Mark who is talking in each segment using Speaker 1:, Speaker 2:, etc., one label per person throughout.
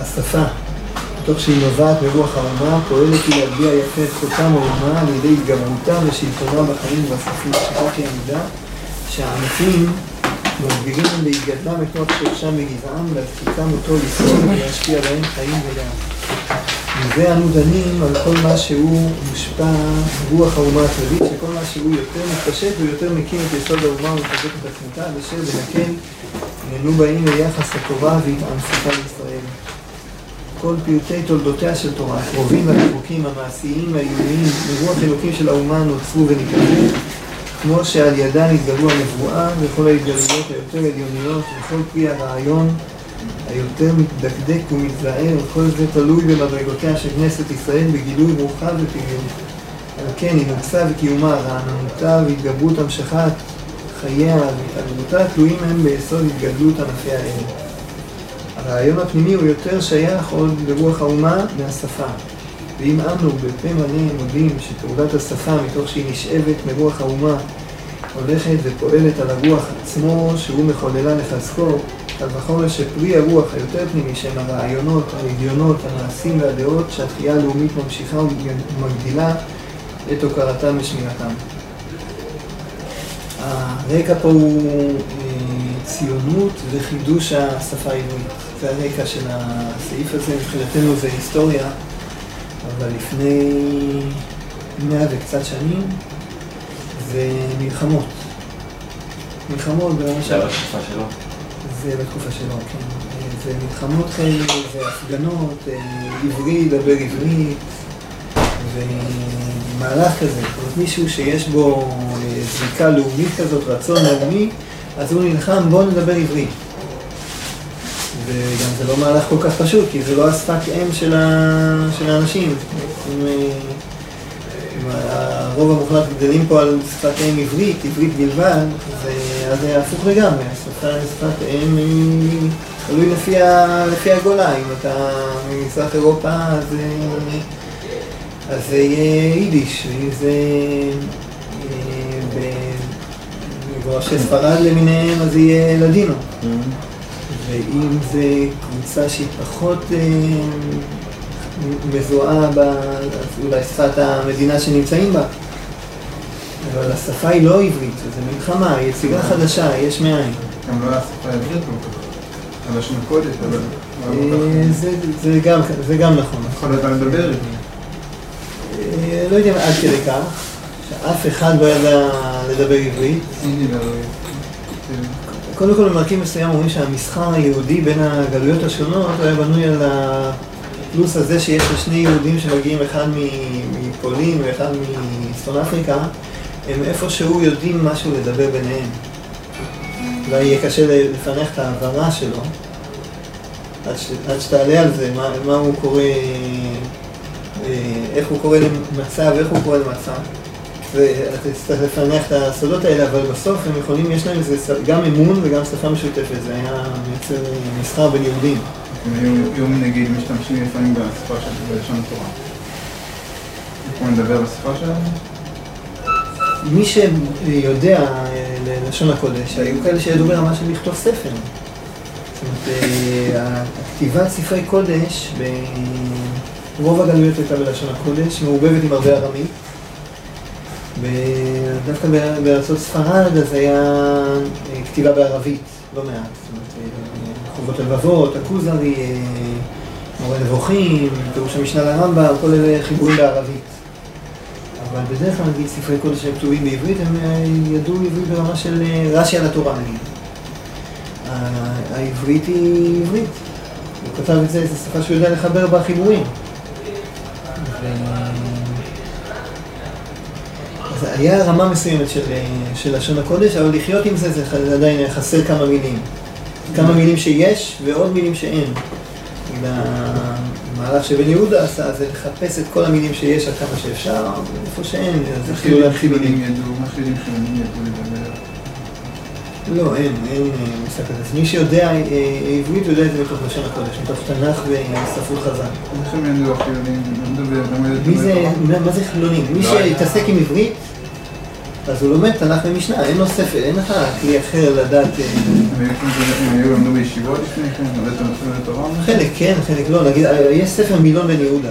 Speaker 1: השפה, תוך שהיא נובעת מרוח האומה, פועלת היא להגביה יפה את חותם האומה על ידי התגברותה ושלטונה בחיים ובספים. שכך היא עמידה, שהענפים מגבירים להתגדלם את נוח שורשם וגזעם, להצחיקם אותו לפעול ולהשפיע בהם חיים ולאט. מזה אנו דנים על כל מה שהוא מושפע רוח האומה הכללית, שכל מה שהוא יותר מתפשט ויותר מקים את יסוד האומה ומחזק את עצמתה, אשר בנקל נהנו באים ליחס התורה והתענפותה לישראל. כל פרטי תולדותיה של תורה, הקרובים והרחוקים, המעשיים והאיומיים, מרוח אלוקים של האומה נוצרו ונקראים, כמו שעל ידה נתגלו הנבואה וכל ההתגלויות היותר עליוניות וכל פרי הרעיון היותר מתדקדק ומתזער, כל זה תלוי במדרגותיה של כנסת ישראל בגילוי רוחה ופעילות. על כן, אינוקסה וקיומה, רעננותה והתגברות המשכת חייה והתעלמותה תלויים הם ביסוד התגדלות ענפי האל. הרעיון הפנימי הוא יותר שייך עוד לרוח האומה מהשפה. ואם אנו בפה מלא מודים שתעודת השפה, מתוך שהיא נשאבת מרוח האומה, הולכת ופועלת על הרוח עצמו, שהוא מחוללה לחזקו, קל וחומר שפרי הרוח היותר פנימי שהם הרעיונות, הרדיונות, המעשים והדעות שהתחייה הלאומית ממשיכה ומגדילה את הוקרתם ושמירתם. הרקע פה הוא אה, ציונות וחידוש השפה העברית. זה הרקע של הסעיף הזה, מבחינתנו זה היסטוריה, אבל לפני מאה וקצת שנים זה מלחמות. מלחמות ברמה
Speaker 2: זה בתקופה שלו.
Speaker 1: זה בתקופה שלו, כן. זה מלחמות כאלה, זה הפגנות, אה, עברי ידבר עברית, ומהלך כזה. זאת מישהו שיש בו אה, זריקה לאומית כזאת, רצון לאומי, אז הוא נלחם, בואו נדבר עברית. וגם זה לא מהלך כל כך פשוט, כי זה לא השפת אם של, ה... של האנשים. אם, אה, הרוב המוחלט גדלים פה על שפת אם עברית, עברית בלבד, אז זה הפוך לגמרי. שפת אם היא תלוי לפי, ה... לפי הגולה. אם אתה ממזרח אירופה, אז, אז זה יהיה יידיש, ואם זה בראשי ספרד למיניהם, אז זה יהיה לדינו. ואם זה קבוצה שהיא פחות אה, מזוהה אולי שפת המדינה שנמצאים בה. אבל השפה היא לא עברית, זה מלחמה, היא יצירה חדשה, יש מאין.
Speaker 3: גם לא השפה העברית, הלשון הקודש, אבל...
Speaker 1: זה גם נכון.
Speaker 3: יכול להיות לדבר עברית.
Speaker 1: לא יודע עד כדי כך, שאף אחד לא ידע לדבר עברית. קודם כל במרכיב מסוים אומרים שהמסחר היהודי בין הגלויות השונות היה בנוי על הפלוס הזה שיש לשני יהודים שמגיעים אחד מפולין ואחד מצפון אפריקה, הם איפשהו יודעים משהו לדבר ביניהם. אולי יהיה קשה לפענח את ההעברה שלו, עד, ש, עד שתעלה על זה, מה, מה הוא קורא, איך הוא קורא למצב ואיך הוא קורא למצב. ואתה תצטרך לפענח את הסודות האלה, אבל בסוף הם יכולים, יש להם איזה גם אמון וגם שפה משותפת, זה היה מייצר מסחר בין יהודים.
Speaker 3: הם היו נגיד משתמשים לפעמים בשפה של בלשון התורה. יכולים לדבר בשפה שלהם?
Speaker 1: מי שיודע ללשון הקודש, היו כאלה שידעו ברמה של לכתוב ספר. זאת אומרת, כתיבת ספרי קודש, ברוב הגלויות הייתה בלשון הקודש, מעורבבת עם הרבה ארמית. ודווקא בארצות ספרד אז היה כתיבה בערבית, לא מעט. זאת אומרת, חובות הלבבות, הכוזרי, מורה נבוכים, פירוש המשנה לרמב"ם, כל אלה חיבורים בערבית. אבל בדרך כלל, נגיד, ספרי קודש שהם כתובים בעברית, הם ידעו עברית ברמה של רש"י על התורה, נגיד. העברית היא עברית. הוא כתב את זה, זו שפה שהוא יודע לחבר בה חיבורים. אז היה רמה מסוימת של, של לשון הקודש, אבל לחיות עם זה, זה עדיין חסר כמה מילים. כמה מילים שיש ועוד מילים שאין. המהלך שבן יהודה עשה זה לחפש את כל המילים שיש עד כמה שאפשר, ואיפה שאין, אז התחילו להתחיל מילים.
Speaker 3: מה חילונים ידעו לדבר?
Speaker 1: לא, אין, אין מושג כזה. אז מי שיודע עברית יודע את זה מתוך לשון הקודש, מתוך תנ"ך וספרות חז"ל. מי זה, מה זה חילונים? מי שיתעסק עם עברית, אז הוא לומד תנ"ך ומשנה, אין לו ספר, אין לך כלי אחר לדעת...
Speaker 3: הם היו למדו שבועות לפני כן, הבאתם אפילו לתורה?
Speaker 1: חלק כן, חלק לא. נגיד, יש ספר מילון בן יהודה.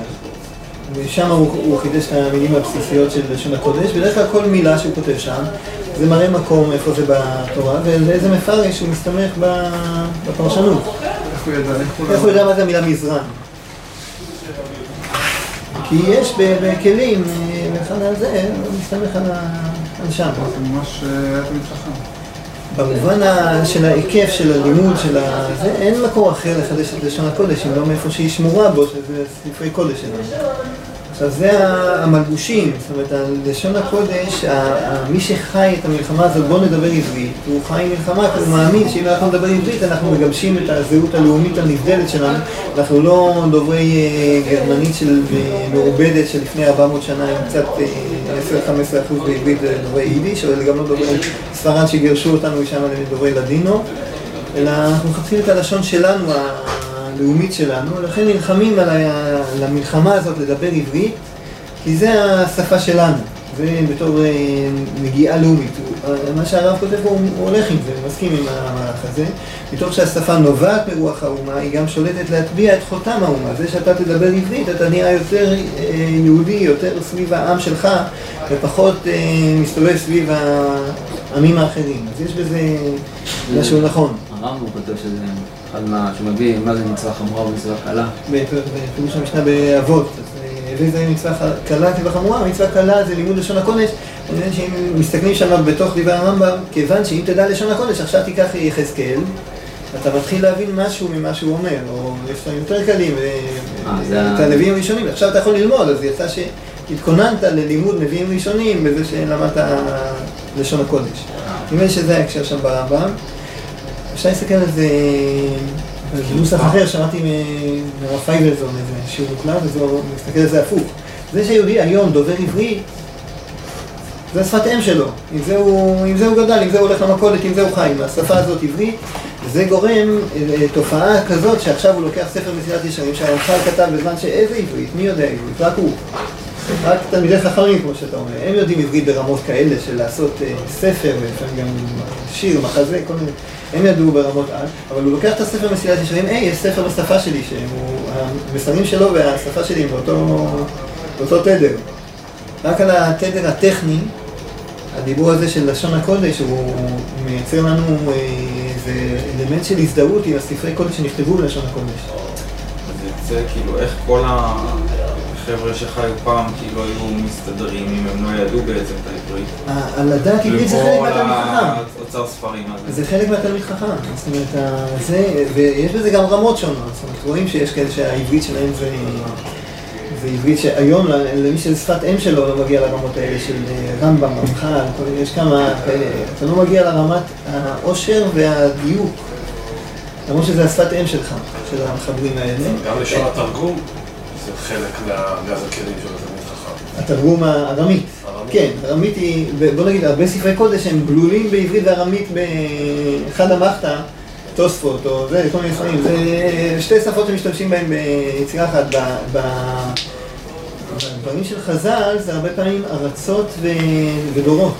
Speaker 1: ושם הוא חידש את המילים הבסיסיות של לשון הקודש, בדרך כלל כל מילה שהוא כותב שם, זה מראה מקום איפה זה בתורה, ואיזה מפרש הוא מסתמך בפרשנות.
Speaker 3: איך הוא ידע?
Speaker 1: יודע מה זה המילה מזרן? כי יש בכלים, אה, אחד על זה, הוא מסתמך על שם.
Speaker 3: זה ממש אה, תמיד חכם.
Speaker 1: במובן של ההיקף של הלימוד של ה... זה, אין מקור אחר לחדש את לשון הקודש, אם לא מאיפה שהיא שמורה בו, שזה ספרי קודש שלנו. עכשיו זה המלבושים, זאת אומרת, לשון הקודש, מי שחי את המלחמה הזאת, בוא נדבר עברית, הוא חי מלחמה, כי הוא מאמין שאם אנחנו נדבר עברית, אנחנו מגבשים את הזהות הלאומית הנבדלת שלנו, אנחנו לא דוברי אה, גרמנית של, אה, מעובדת של לפני 400 שנה עם קצת אה, 10-15 אחוז בעברית אה, דוברי יידיש, אבל גם לא דוברי ספרד שגירשו אותנו משם לדוברי לדינו, אלא אנחנו מחפשים את הלשון שלנו, הלאומית שלנו, לכן נלחמים על המלחמה הזאת לדבר עברית, כי זה השפה שלנו, זה בתור אה, נגיעה לאומית. מה שהרב כותב פה, הוא הולך עם זה, מסכים עם המהלך הזה. מתוך שהשפה נובעת מרוח האומה, היא גם שולטת להטביע את חותם האומה. זה שאתה תדבר עברית, אתה נהיה יותר אה, יהודי, יותר סביב העם שלך, ופחות אה, מסתובב סביב העמים האחרים. אז יש בזה משהו נכון.
Speaker 2: הרמב"ם הוא כותב שזה אחד מה... שהוא מביא מה זה מצווה חמורה ומצווה קלה.
Speaker 1: בפירוש המשנה באבות, אה, הביא זה מצווה קלה כבחמורה, מצווה קלה זה לימוד לשון הקודש, אני מבין שאם מסתכלים שם בתוך דברי הרמב"ם, כיוון שאם תדע לשון הקודש, עכשיו תיקח יחזקאל, אתה מתחיל להבין משהו ממה שהוא אומר, או יש דברים יותר קלים,
Speaker 2: אה,
Speaker 1: את הנביאים הראשונים, עכשיו אתה יכול ללמוד, אז יצא שהתכוננת ללימוד נביאים ראשונים בזה שלמדת לשון הקודש. נדמה לי שזה ההקשר שם ברמב"ם. אפשר להסתכל על זה בנוסח אחר, שמעתי מ- מהרב פייבלזון איזה שיעור מוקלט, הוא מסתכל על זה הפוך. זה שיהודי היום דובר עברית, זה השפת אם שלו. עם זה הוא, עם זה הוא גדל, עם זה הוא הולך למכולת, עם זה הוא חי. עם השפה הזאת עברית, זה גורם אה, תופעה כזאת שעכשיו הוא לוקח ספר מסילת ישרים שהרמח"ל כתב בזמן שאיזה עברית, מי יודע עברית? רק הוא. רק תלמידי חכמים, כמו שאתה אומר. הם יודעים עברית ברמות כאלה של לעשות אה, ספר, ולפעמים גם שיר, מחזה, כל מיני. הם ידעו ברמות על, אבל הוא לוקח את הספר מסילת ישרים, היי, יש ספר בשפה שלי, שהמסרים שלו והשפה שלי הם באותו, תדר. רק על התדר הטכני, הדיבור הזה של לשון הקודש, הוא מייצר לנו אה, איזה אלמנט של הזדהות עם הספרי קודש שנכתבו בלשון הקודש.
Speaker 4: יוצא כאילו איך כל החבר'ה שחיו פעם כאילו היו מסתדרים אם הם לא ידעו בעצם את העברית.
Speaker 1: ה- על לדעת עברית זה חלק מהתלמיד חכם.
Speaker 4: האוצר ספרים הזה.
Speaker 1: זה חלק מהתלמיד חכם, זאת אומרת, זה, ויש בזה גם רמות שונות, זאת אומרת, רואים שיש כאלה שהעברית שלהם זה, זה עברית שהיום למי שזה שפת אם שלו לא מגיע לרמות האלה של אה, רמב"ם, רמח"ל, יש כמה כאלה, אתה לא מגיע לרמת העושר והדיוק, למרות שזה השפת אם שלך, של המחברים האלה.
Speaker 5: גם לשון התרגום זה חלק מהגז הכלים של התלמיד חכם.
Speaker 1: התרגום הארמית.
Speaker 5: ארמית.
Speaker 1: כן, ארמית היא, בוא נגיד, הרבה ספרי קודש הם גלולים בעברית וארמית באחד המחתא, תוספות או זה, כל מיני ספרים. זה שתי שפות שמשתמשים בהן ביצירה אחת. בדברים של חז"ל זה הרבה פעמים ארצות ודורות.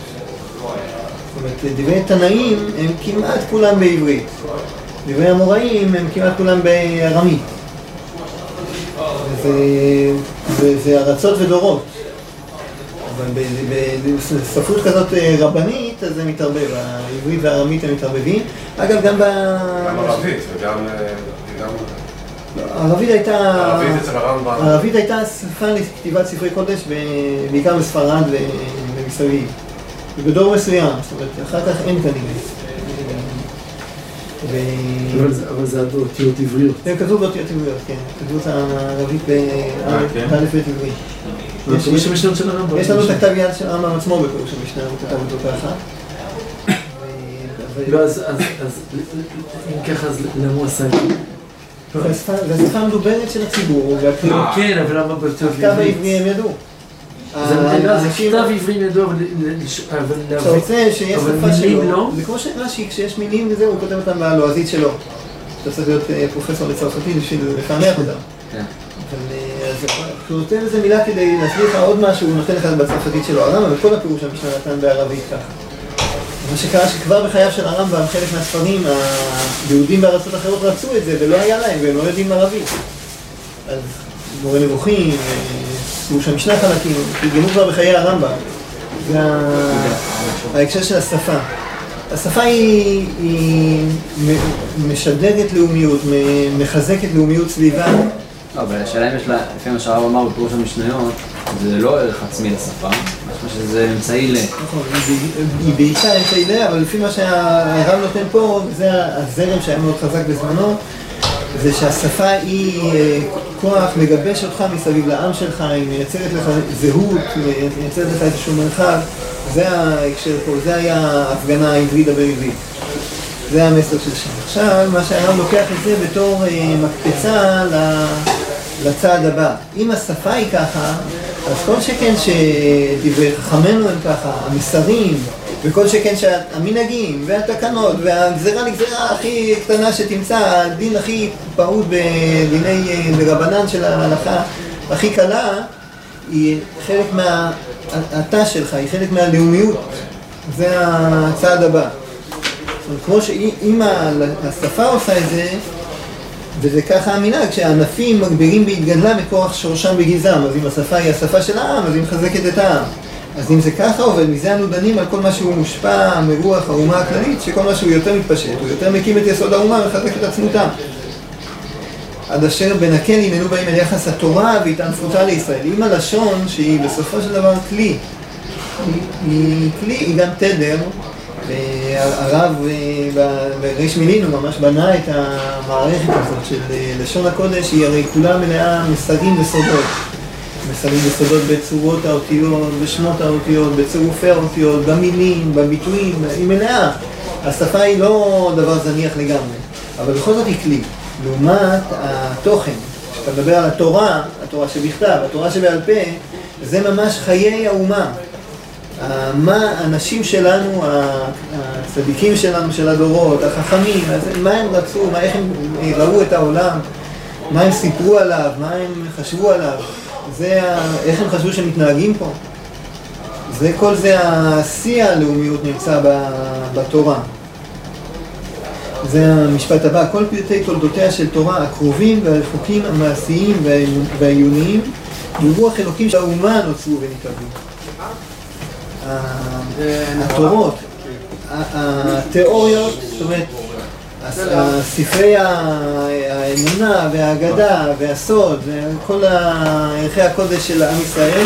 Speaker 1: זאת אומרת, דברי תנאים הם כמעט כולם בעברית. דברי המוראים הם כמעט כולם בארמית. וזה, זה, זה ארצות ודורות. אבל בספרות כזאת אה, רבנית, אז זה מתערבב, העברית והארמית הם מתערבבים. אגב, גם ב...
Speaker 5: גם ערבית וגם... אה,
Speaker 1: הערבית הייתה...
Speaker 5: ערבית אצל הרמב"ם.
Speaker 1: הערבית הייתה שפה לכתיבת ספרי קודש, בעיקר בספרד ומסביב. ובדור מסוים, זאת אומרת, אחר כך אין כנראה. ו-
Speaker 6: אבל זה- זה אותיות עבריות.
Speaker 1: הם כתבו באותיות עבריות, כן. כתבו את הערבית
Speaker 4: אה, כן?
Speaker 1: באלף בית עברי.
Speaker 6: זה
Speaker 1: יש-
Speaker 6: הפירוש
Speaker 1: יש-
Speaker 6: המשנה של הרמב"ם.
Speaker 1: יש לנו את הכתב יד של הרמב"ם עצמו בפירוש המשנה, הוא כתב אותו ככה.
Speaker 6: לא, אז אז- אז אם ככה, אז למה הוא עשה את זה?
Speaker 1: זה השפה- זה המדוברת של הציבור, והכתיב
Speaker 6: כן, אבל למה באותיות
Speaker 1: הכתב העברי
Speaker 6: עברית?
Speaker 1: הם ידעו.
Speaker 6: זה לא, זה
Speaker 1: האנשים-
Speaker 6: כתב עברי אבל ל- לש- אבל
Speaker 1: אתה. רוצה שיש שפה שלו,
Speaker 6: לא?
Speaker 1: זה כמו שרש"י, כשיש מילים וזה, הוא כותב אותם בלועזית שלו. אתה צריך להיות אה, פרופסור לצרפתית בשביל לפענח אותם.
Speaker 2: כן.
Speaker 1: אה, כשהוא נותן איזה מילה כדי להסביר לך עוד משהו, הוא נותן לך בצרפתית שלו. הרמב"ם, וכל הפירוש המשנה נתן בערבית ככה. מה שקרה שכבר בחייו של הרמב"ם, חלק מהספרים, היהודים בארצות אחרות רצו את זה ולא היה להם, והם לא יודעים ערבית. אז מורה נבוכים, סיפור של המשנה חלקים, תרגמו כבר בחיי הרמב"ם. זה ההקשר של השפה. השפה היא, היא מ- משדרת לאומיות, מחזקת לאומיות סביבה.
Speaker 2: לא, אבל השאלה אם יש לה, לפי מה שהרב אמר בפירוש המשניות, זה לא ערך עצמי לשפה, משמע שזה אמצעי ל...
Speaker 1: נכון, היא בעיקר אמצעי ל, אבל לפי מה שהרב נותן פה, זה הזרם שהיה מאוד חזק בזמנו, זה שהשפה היא אה, כוח מגבש אותך מסביב לעם שלך, היא מייצרת לך זהות, מייצרת לך איזשהו מרחב, זה ההקשר פה, זה היה ההפגנה העברית דבר. זה המסר של שם. עכשיו, מה שהרב לוקח את זה בתור אה, מקפצה לצעד הבא. אם השפה היא ככה, אז כל שכן שדברי חכמינו הם ככה, המסרים, וכל שכן שהמנהגים, והתקנות, והגזרה לגזרה הכי קטנה שתמצא, הדין הכי פעוט בדיני דרבנן של ההלכה הכי קלה, היא חלק מהתא שלך, היא חלק מהלאומיות. זה הצעד הבא. כמו שאם השפה עושה את זה, וזה ככה המנהג, שהענפים מגבירים בהתגדלה מכוח שורשם בגזעם. אז אם השפה היא השפה של העם, אז היא מחזקת את העם. אז אם זה ככה עובד, מזה אנו דנים על כל מה שהוא מושפע מרוח האומה הכללית, שכל מה שהוא יותר מתפשט, הוא יותר מקים את יסוד האומה ומחזק את עצמותה. עד אשר בנקל ימנו באים אל יחס התורה והתענפותה לישראל. אם הלשון, שהיא בסופו של דבר כלי, היא, היא כלי, היא גם תדר, והרב אה, בריש מילין הוא ממש בנה את המערכת הזאת של אה, לשון הקודש, היא הרי כולה מלאה מסרים וסודות. מסרים וסודות בצורות האותיות, בשמות האותיות, בצירופי האותיות, במילים, בביטויים, היא מלאה. השפה היא לא דבר זניח לגמרי, אבל בכל זאת היא כלי. לעומת התוכן, כשאתה מדבר על התורה, התורה שבכתב, התורה שבעל פה, זה ממש חיי האומה. ה- מה האנשים שלנו, הצדיקים שלנו של הדורות, החכמים, מה הם רצו, מה, איך הם ראו את העולם, מה הם סיפרו עליו, מה הם חשבו עליו, זה ה, איך הם חשבו שמתנהגים פה. זה כל זה השיא הלאומיות נמצא בתורה. זה המשפט הבא, כל פרטי תולדותיה של תורה הקרובים והרחוקים המעשיים והעיוניים ברוח אלוקים של האומה נוצרו ונתקבלו. ה- התורות, התיאוריות, זאת אומרת, הספרי ה- האמונה והאגדה והסוד וכל ה- ערכי הקודש של עם ישראל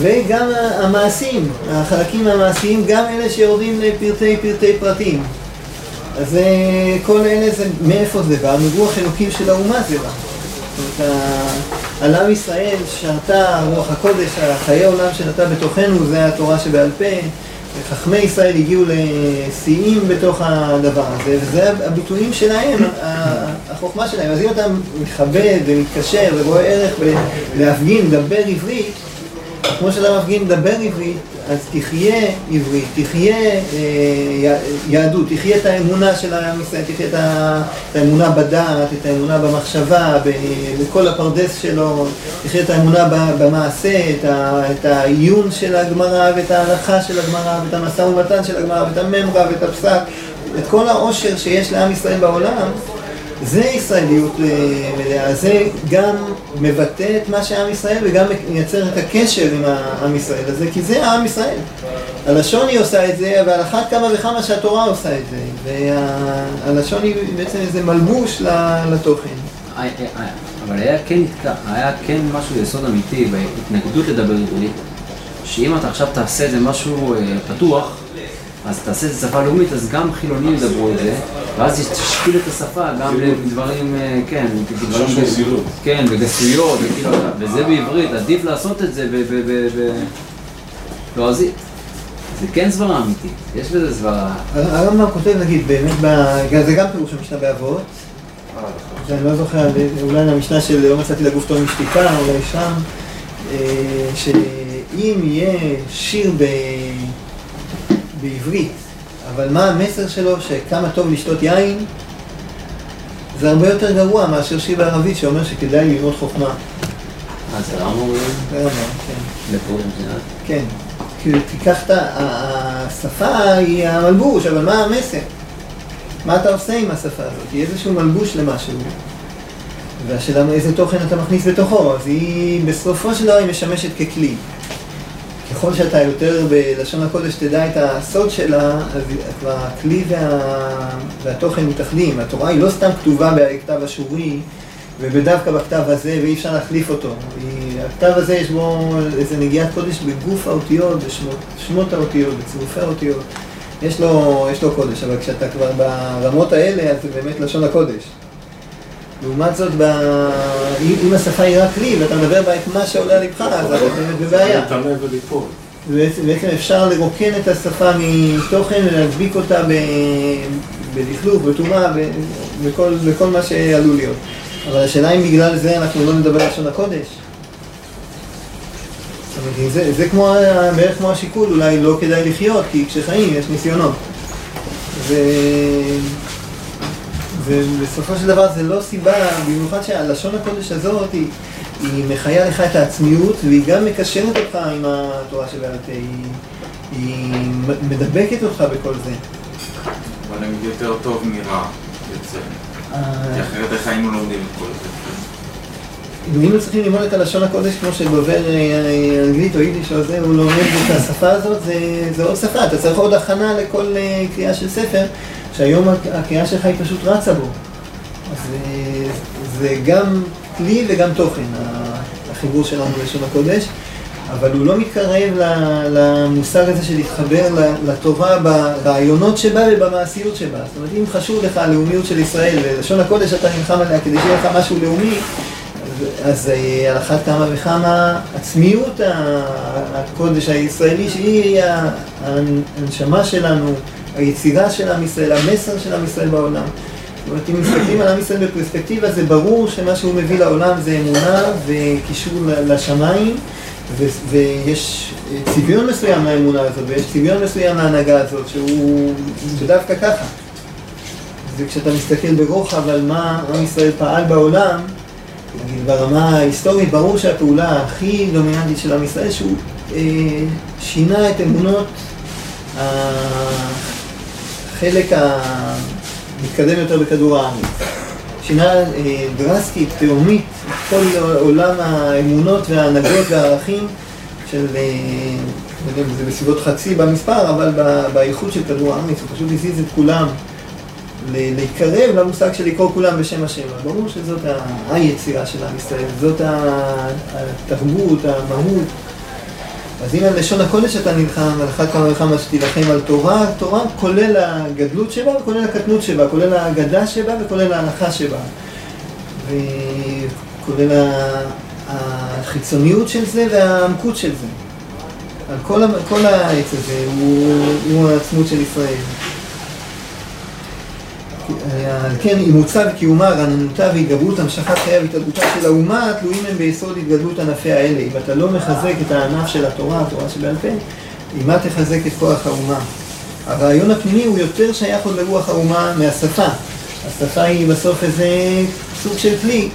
Speaker 1: וגם המעשים, החלקים המעשיים, גם אלה שיורדים לפרטי פרטי פרטים. אז אה, כל אלה זה, מאיפה זה בא? מרוח אלוקים של האומה זה בא. זאת אומרת, על עם ישראל שרתה רוח הקודש, החיי עולם שנתה בתוכנו, זה התורה שבעל פה. חכמי ישראל הגיעו לשיאים בתוך הדבר הזה, וזה הביטויים שלהם, החוכמה שלהם. אז אם אתה מכבד ומתקשר ורואה ערך בלהפגין, לדבר עברית, כמו שאתה מפגין לדבר עברית, אז תחיה עברית, תחיה אה, יהדות, תחיה את האמונה של עם ישראל, תחיה את, ה, את האמונה בדעת, את האמונה במחשבה, בכל הפרדס שלו, תחיה את האמונה במעשה, את, ה, את העיון של הגמרא, ואת ההלכה של הגמרא, ואת המשא ומתן של הגמרא, ואת הממרה, ואת הפסק, את כל העושר שיש לעם ישראל בעולם, זה ישראליות אה, מלאה, זה גם מבטא את מה שעם ישראל וגם מייצר את הקשר עם העם ישראל הזה, כי זה העם ישראל. הלשון היא עושה את זה, אבל אחת כמה וכמה שהתורה עושה את זה. והלשון היא בעצם איזה מלבוש לתוכן.
Speaker 2: אה, אה, אבל היה כן היה כן משהו יסוד אמיתי בהתנגדות לדבר עברית, שאם אתה עכשיו תעשה את זה משהו פתוח, אז תעשה את זה שפה לאומית, אז גם חילונים ידברו את זה, ואז תשפיל את השפה גם לדברים, כן, דברים. כן, בגסויות, וכאילו, וזה בעברית, עדיף לעשות את זה ב... ב, ב, ב לועזית. זה כן סברה אמיתית, יש בזה סברה.
Speaker 1: הרמב"ם כותב, נגיד, באמת, ב- זה גם פירוש המשנה באבות, אני לא זוכר, אולי למשנה של לא מצאתי לגוף טוב משתיקה, אולי שם, אה, שאם יהיה שיר ב... בעברית, אבל מה המסר שלו, שכמה טוב לשתות יין, זה הרבה יותר גרוע מאשר שיר בערבית שאומר שכדאי ללמוד חוכמה.
Speaker 2: אז זה רמב"ם
Speaker 1: זה רמב"ם, כן.
Speaker 2: לפירוש המשנה.
Speaker 1: כן. כאילו, תיקח את השפה היא המלבוש, אבל מה המסר? מה אתה עושה עם השפה הזאת? היא איזשהו מלבוש למשהו. והשאלה איזה תוכן אתה מכניס בתוכו, אז היא בסופו של דבר היא משמשת ככלי. ככל שאתה יותר בלשון הקודש תדע את הסוד שלה, אז כבר הכלי וה... והתוכן מתאחדים. התורה היא לא סתם כתובה בכתב אשורי ובדווקא בכתב הזה ואי אפשר להחליף אותו. היא... הכתב הזה יש בו איזה נגיעת קודש בגוף האותיות, בשמות שמות האותיות, בצירופי האותיות. יש לו, יש לו קודש, אבל כשאתה כבר ברמות האלה, אז זה באמת לשון הקודש. לעומת זאת, ב... אם השפה היא רק כלי ואתה מדבר בה את מה שעולה על לבך, אז אתה באמת בבעיה. בעצם, אפשר לרוקן את השפה מתוכן ולהדביק אותה. בלכלוך, בטומאה. בכל, בכל מה שעלול להיות. אבל השאלה אם בגלל זה אנחנו לא נדבר לשון הקודש. זה, זה כמו, בערך כמו השיקול, אולי לא כדאי לחיות, כי כשחיים יש ניסיונות. ו... ובסופו של דבר זה לא סיבה, במיוחד שהלשון הקודש הזאת היא, היא מחיה לך את העצמיות והיא גם מקשרת אותך עם התורה שבעל פה, היא, היא מדבקת אותך בכל זה.
Speaker 4: בוא נגיד יותר טוב מרע יוצא. כי אחרת איך היינו לומדים את כל זה?
Speaker 1: אם היינו צריכים ללמוד את הלשון הקודש כמו שדובר אה, אנגלית או יידיש או זה, הוא לומד את השפה הזאת, זה, זה עוד שפה, אתה צריך עוד הכנה לכל אה, קריאה של ספר, שהיום הק- הקריאה שלך היא פשוט רצה בו. אז אה, זה גם כלי וגם תוכן, החיבור שלנו ללשון הקודש, אבל הוא לא מתקרב למושג הזה של להתחבר לתורה ברעיונות שבה ובמעשיות שבה. זאת אומרת, אם חשוב לך הלאומיות של ישראל ולשון הקודש אתה נלחם עליה כדי שיהיה לך משהו לאומי, אז- אה, על אחת כמה וכמה עצמיות הקודש הישראלי, שהיא הנשמה שלנו, היצירה של עם ישראל, המסר של עם ישראל בעולם. זאת אומרת, אם מסתכלים על עם ישראל בפרספקטיבה, זה ברור שמה שהוא מביא לעולם זה אמונה וקישור לשמיים, ו- ויש צביון מסוים לאמונה הזאת, ויש צביון מסוים להנהגה הזאת, שהוא דווקא ככה. וכשאתה מסתכל ברוחב על מה עם ישראל פעל בעולם, נגיד ברמה ההיסטורית, ברור שהפעולה הכי דומיננטית של עם ישראל, שהוא אה, שינה את אמונות החלק המתקדם יותר בכדור הארץ. שינה אה, דרסטית, תהומית, כל עולם האמונות וההנהגות והערכים של, אה, לא יודע אם זה בסביבות חצי במספר, אבל באיכות של כדור הארץ, הוא פשוט הזיז את כולם להתקרב למושג של לקרוא כולם בשם השם. ברור שזאת היצירה של עם ישראל, זאת התרבות, המהות. אז אם על לשון הקודש אתה נלחם, על אחת כמה וכמה שתילחם על תורה, תורה כולל הגדלות שבה וכולל הקטנות שבה, כולל האגדה שבה וכולל ההלכה שבה. וכולל החיצוניות של זה והעמקות של זה. על כל, כל העץ הזה הוא, הוא העצמות של ישראל. על כן אימוצה וקיומה, רעננותה והתגברות, המשכת חייה והתעדותה של האומה, תלויים הם ביסוד התגדלות ענפי האלה. אם אתה לא מחזק את הענף של התורה, התורה שבעל פה, עם מה תחזק את כוח האומה? הרעיון הפנימי הוא יותר שייך עוד לרוח האומה מהשפה. השפה היא בסוף איזה סוג של כלי,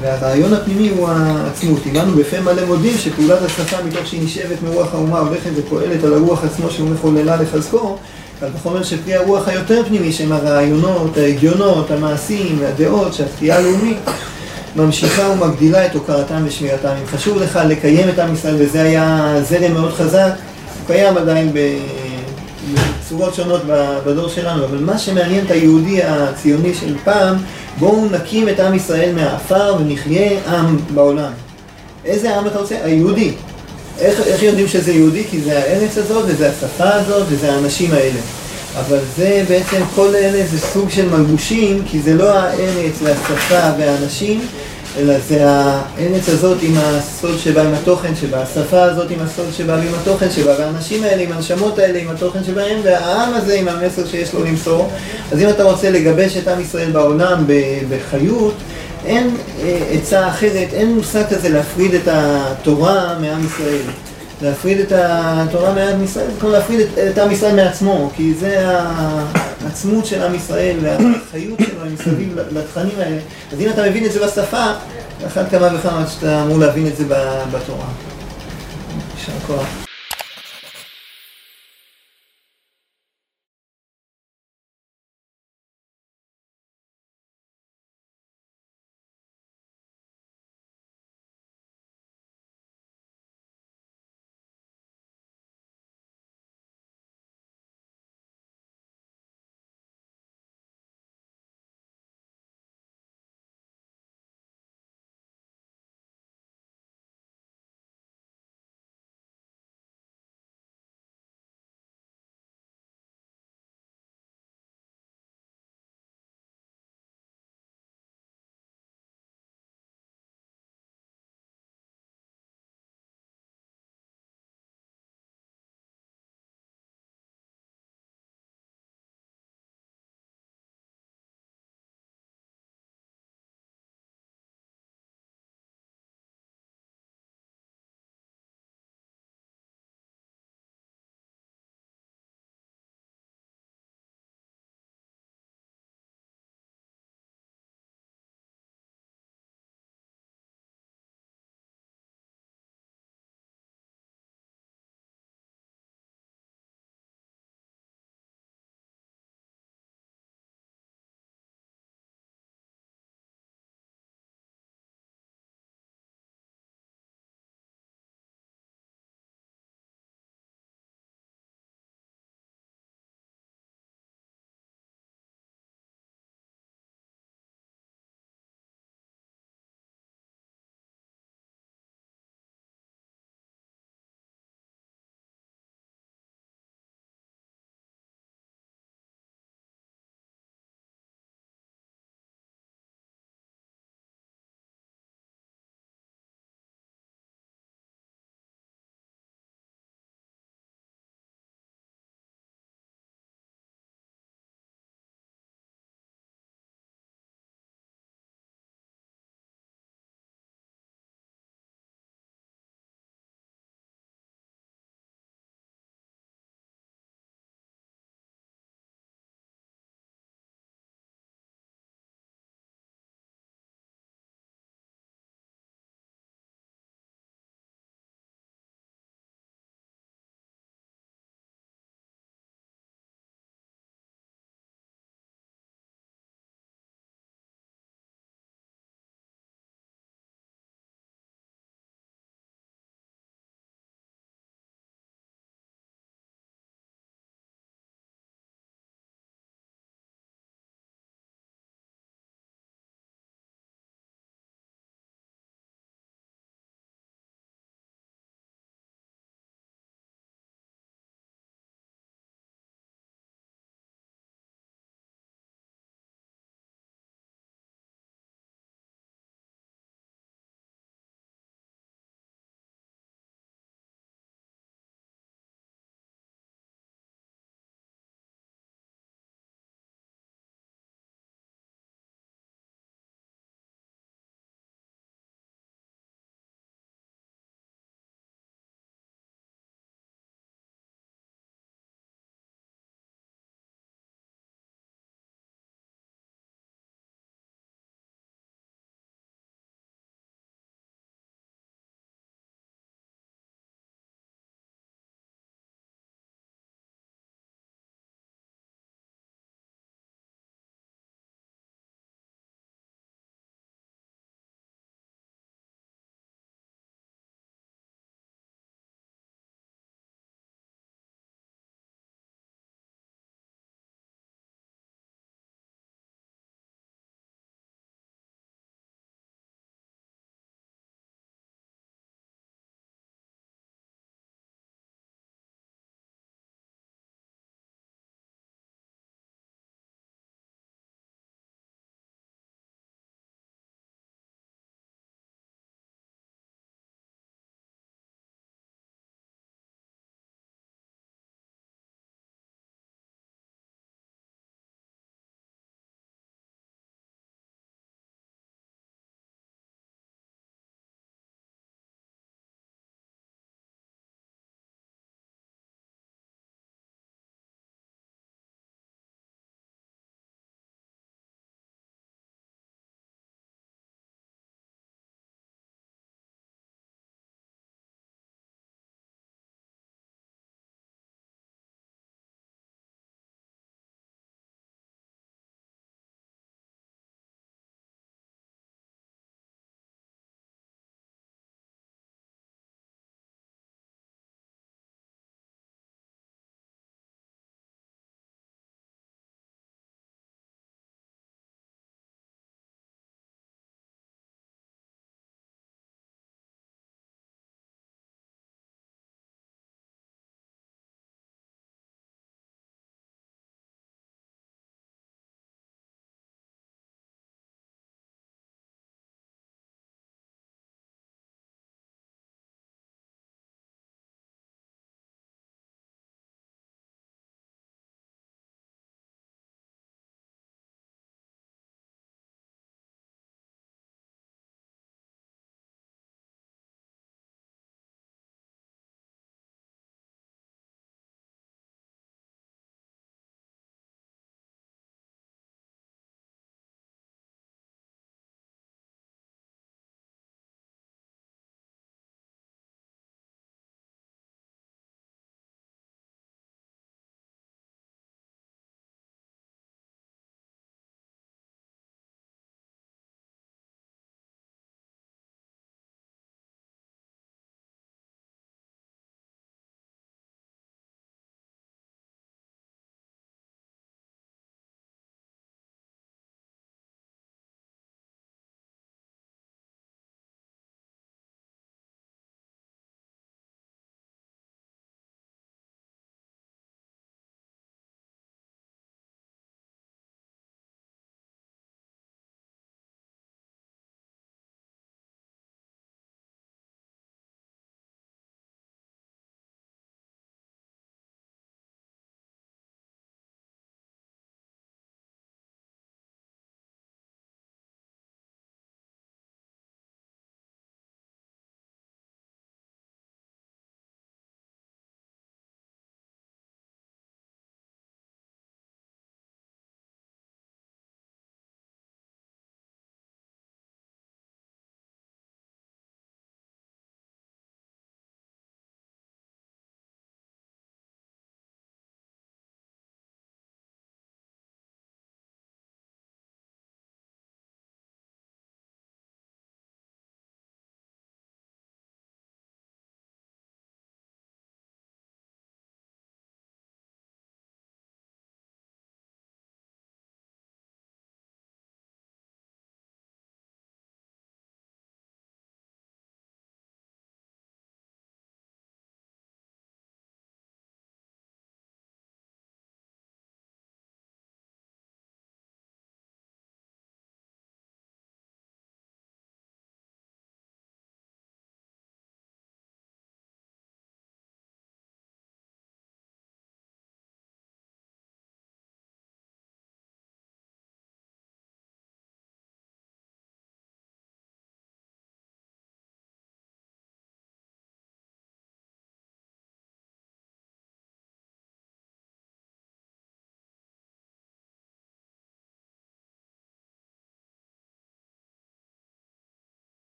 Speaker 1: והרעיון הפנימי הוא העצמות. אם אנו בפה מלא מודים שפעולת השפה מתוך שהיא נשאבת מרוח האומה הולכת ופועלת על הרוח עצמו שהוא מחוללה לחזקו, קל וחומר שפרי הרוח היותר פנימי שהם הרעיונות, ההגיונות, המעשים והדעות שהתחייה הלאומית ממשיכה ומגדילה את הוקרתם ושמירתם. אם חשוב לך לקיים את עם ישראל, וזה היה זרם מאוד חזק, הוא קיים עדיין בצורות שונות בדור שלנו, אבל מה שמעניין את היהודי הציוני של פעם, בואו נקים את עם ישראל מהעפר ונחיה עם בעולם. איזה עם אתה רוצה? היהודי. איך, איך יודעים שזה יהודי? כי זה הארץ הזאת, וזה השפה הזאת, וזה האנשים האלה. אבל זה בעצם, כל אלה זה סוג של מלבושים, כי זה לא הארץ והשפה והאנשים, אלא זה הארץ הזאת עם הסוד שבה, עם התוכן שבה, השפה הזאת עם הסוד שבה ועם התוכן שבה, והאנשים האלה עם הנשמות האלה עם התוכן שבהם, והעם הזה עם המסר שיש לו למסור. אז אם אתה רוצה לגבש את עם ישראל בעולם בחיות, אין אה, עצה אחרת, אין מושג כזה להפריד את התורה מעם ישראל. להפריד את התורה מעם ישראל, זה כמו להפריד את, עם ישראל מעצמו, כי זה העצמות של עם ישראל והחיות שלו מסביב לתכנים האלה. אז אם אתה מבין את זה בשפה, אחת כמה וכמה שאתה אמור להבין את זה בתורה. יישר כוח.